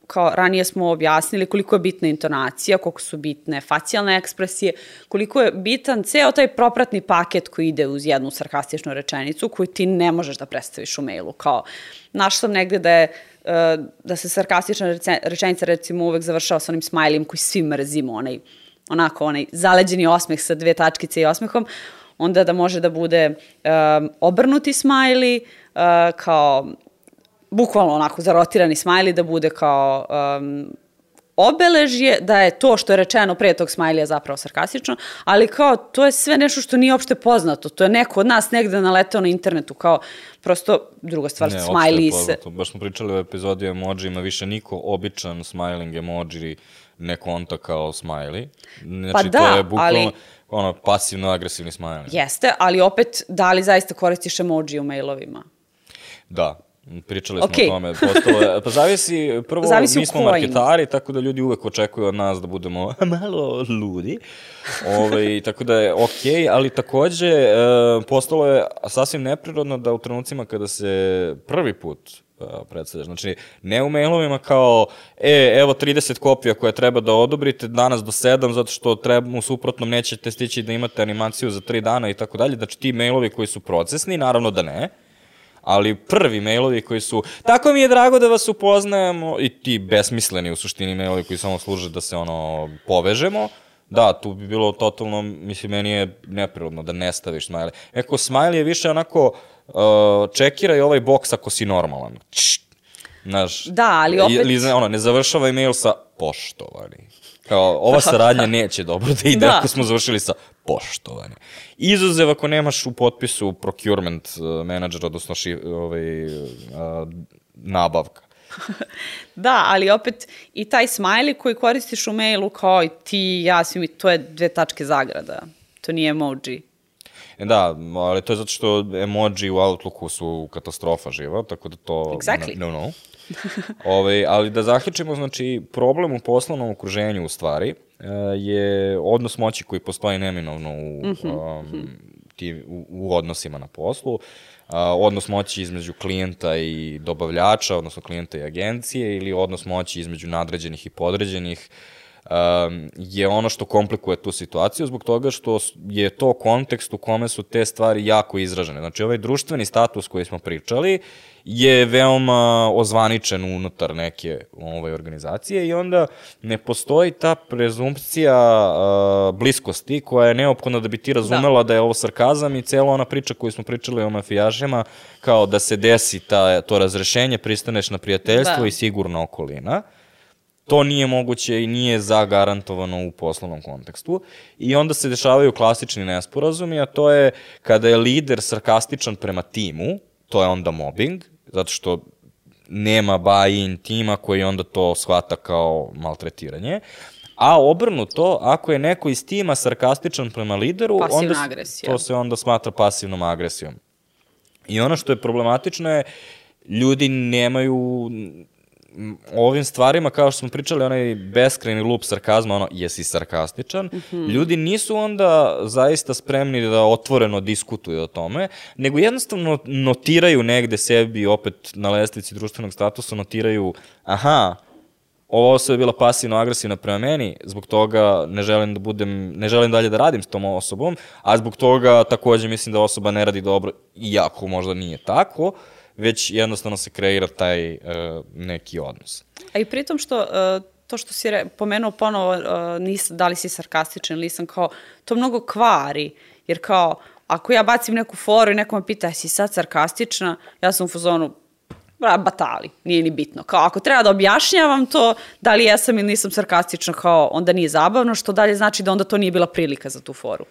kao ranije smo objasnili koliko je bitna intonacija, koliko su bitne facijalne ekspresije, koliko je bitan ceo taj propratni paket koji ide uz jednu sarkastičnu rečenicu koju ti ne možeš da predstaviš u mailu. Kao, našla sam negde da je e, da se sarkastična rečenica recimo uvek završava sa onim smajlijem koji svi mrzimo, onaj, onako onaj zaleđeni osmeh sa dve tačkice i osmehom, onda da može da bude um, obrnuti smajli, uh, kao bukvalno onako zarotirani smajli da bude kao um, obeležje da je to što je rečeno pre tog smajlija zapravo sarkastično, ali kao to je sve nešto što nije uopšte poznato. To je neko od nas negde naletao na internetu kao prosto druga stvar, Ne, smajli opšte se. Baš smo pričali o epizodi emojima, više niko običan smiling emoji ne konta kao smiley. Znači, Pa da, to je bukvalno ali- ono, pasivno-agresivni smiling. Jeste, ali opet, da li zaista koristiš emoji u mailovima? Da, pričali smo Okej. o tome. Postalo pa zavisi, prvo, Zavisi mi smo kojim. marketari, tako da ljudi uvek očekuju od nas da budemo [LAUGHS] malo ludi. Ove, tako da je okej, ali takođe e, postalo je sasvim neprirodno da u trenucima kada se prvi put e, predstavljaš. Znači, ne u mailovima kao, e, evo 30 kopija koje treba da odobrite danas do 7, zato što treba, u suprotnom nećete stići da imate animaciju za 3 dana i tako dalje. Znači, ti mailovi koji su procesni, naravno da ne, ali prvi mailovi koji su tako mi je drago da vas upoznajemo i ti besmisleni u suštini mailovi koji samo služe da se ono povežemo, da, tu bi bilo totalno, mislim, meni je neprirodno da ne staviš smajli. Eko, smajli je više onako, uh, čekiraj ovaj boks ako si normalan. Čš. Znaš, Da, ali opet- Ili, ono, ne završava mail sa poštovani. Kao, ova saradnja [LAUGHS] neće dobro da ide Da. ako smo završili sa poštovani. Izuzev ako nemaš u potpisu procurement uh, manager, odnosno ši, ovaj, uh, nabavka. [LAUGHS] Da, ali opet i taj smajli koji koristiš u mailu kao i ti, ja, svi mi, to je dve tačke zagrada. To nije emoji. E da, ali to je zato što emoji u Outlooku su katastrofa živa, tako da to... Exactly. No, no. Ove, ali da zaključimo, znači, problem u poslovnom okruženju u stvari je odnos moći koji postoji neminovno u, um, ti, u, u odnosima na poslu, a, odnos moći između klijenta i dobavljača, odnosno klijenta i agencije, ili odnos moći između nadređenih i podređenih, um, je ono što komplikuje tu situaciju zbog toga što je to kontekst u kome su te stvari jako izražene. Znači, ovaj društveni status koji smo pričali je veoma ozvaničen unutar neke ove organizacije i onda ne postoji ta prezumpcija uh, bliskosti koja je neophodna da bi ti razumela da. da je ovo sarkazam i cela ona priča koju smo pričali o mafijašima kao da se desi ta, to razrešenje, pristaneš na prijateljstvo Da. i sigurna okolina to nije moguće i nije zagarantovano u poslovnom kontekstu. I onda se dešavaju klasični nesporazumi, a to je kada je lider sarkastičan prema timu, to je onda mobbing, zato što nema buy-in tima koji onda to shvata kao maltretiranje. A obrnuto, ako je neko iz tima sarkastičan prema lideru, Pasivna onda agresija. to se onda smatra pasivnom agresijom. I ono što je problematično je, ljudi nemaju o ovim stvarima, kao što smo pričali, onaj beskrajni lup sarkazma, ono, jesi sarkastičan, ljudi nisu onda zaista spremni da otvoreno diskutuju o tome, nego jednostavno notiraju negde sebi, opet na lestvici društvenog statusa, notiraju, aha, ova osoba je bila pasivno agresivna prema meni, zbog toga ne želim da budem, ne želim dalje da radim s tom osobom, a zbog toga takođe mislim da osoba ne radi dobro, iako možda nije tako, već jednostavno se kreira taj uh, neki odnos. A i pritom što, uh, to što si re, pomenuo ponovo, uh, nis, da li si sarkastičan ili nisam, kao, to mnogo kvari, jer kao, ako ja bacim neku foru i neko me pita, jesi sad sarkastična, ja sam u fazonu, batali, nije ni bitno. Kao, ako treba da objašnjavam to, da li jesam ili nisam sarkastična, kao, onda nije zabavno, što dalje znači da onda to nije bila prilika za tu foru.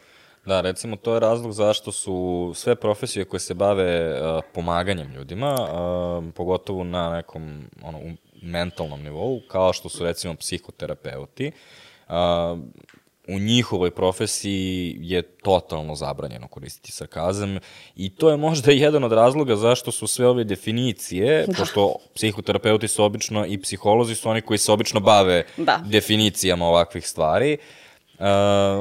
Da, recimo to je razlog zašto su sve profesije koje se bave uh, pomaganjem ljudima, uh, pogotovo na nekom ono, mentalnom nivou, kao što su recimo psihoterapeuti, uh, u njihovoj profesiji je totalno zabranjeno koristiti sarkazam i to je možda [LAUGHS] jedan od razloga zašto su sve ove definicije, da. pošto psihoterapeuti su obično i psiholozi su oni koji se obično bave da. definicijama ovakvih stvari, uh,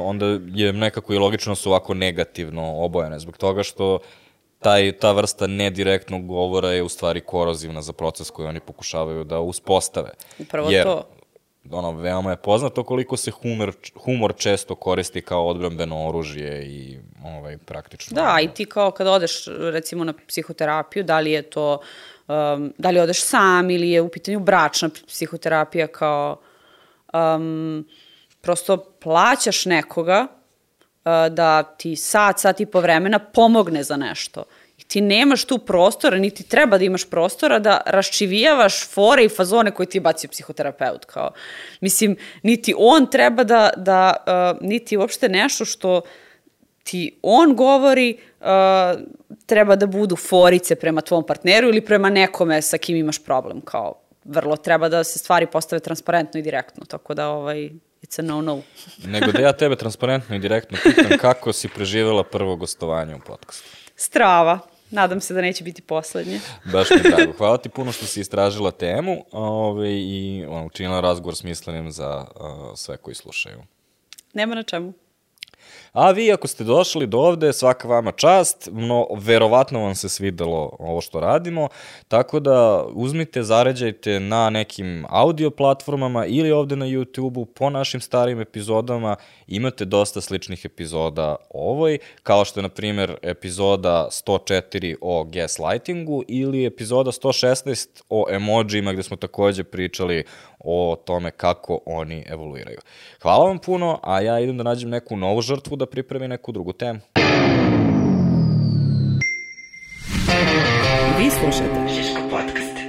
onda je nekako i logično da su ovako negativno obojene, zbog toga što taj, ta vrsta nedirektnog govora je u stvari korozivna za proces koji oni pokušavaju da uspostave. Upravo Jer, to ono, veoma je poznato koliko se humor, humor često koristi kao odbrambeno oružje i ovaj, praktično. Da, i ti kao kad odeš recimo na psihoterapiju, da li je to, um, da li odeš sam ili je u pitanju bračna psihoterapija kao um, prosto plaćaš nekoga uh, da ti sat, sat i po vremena pomogne za nešto ti nemaš tu prostora, niti treba da imaš prostora da raščivijavaš fore i fazone koje ti bacio psihoterapeut. Kao. Mislim, niti on treba da, da uh, niti uopšte nešto što ti on govori uh, treba da budu forice prema tvom partneru ili prema nekome sa kim imaš problem. Kao, vrlo treba da se stvari postave transparentno i direktno, tako da ovaj, it's a no-no. [LAUGHS] Nego da ja tebe transparentno i direktno pitam kako si preživjela prvo gostovanje u podcastu. Strava. Nadam se da neće biti poslednje. Baš mi drago. [LAUGHS] Hvala ti puno što si istražila temu ove, i ono, učinila razgovor smislenim za uh, sve koji slušaju. Nema na čemu. A vi ako ste došli do ovde, svaka vama čast, no verovatno vam se svidelo ovo što radimo, tako da uzmite, zaređajte na nekim audio platformama ili ovde na YouTube-u po našim starim epizodama, imate dosta sličnih epizoda ovoj, kao što je na primjer epizoda 104 o gaslightingu ili epizoda 116 o emojima gde smo takođe pričali o tome kako oni evoluiraju. Hvala vam puno, a ja idem da nađem neku novu žrtvu da pripremi neku drugu temu. Vi slušate Žiško podcast.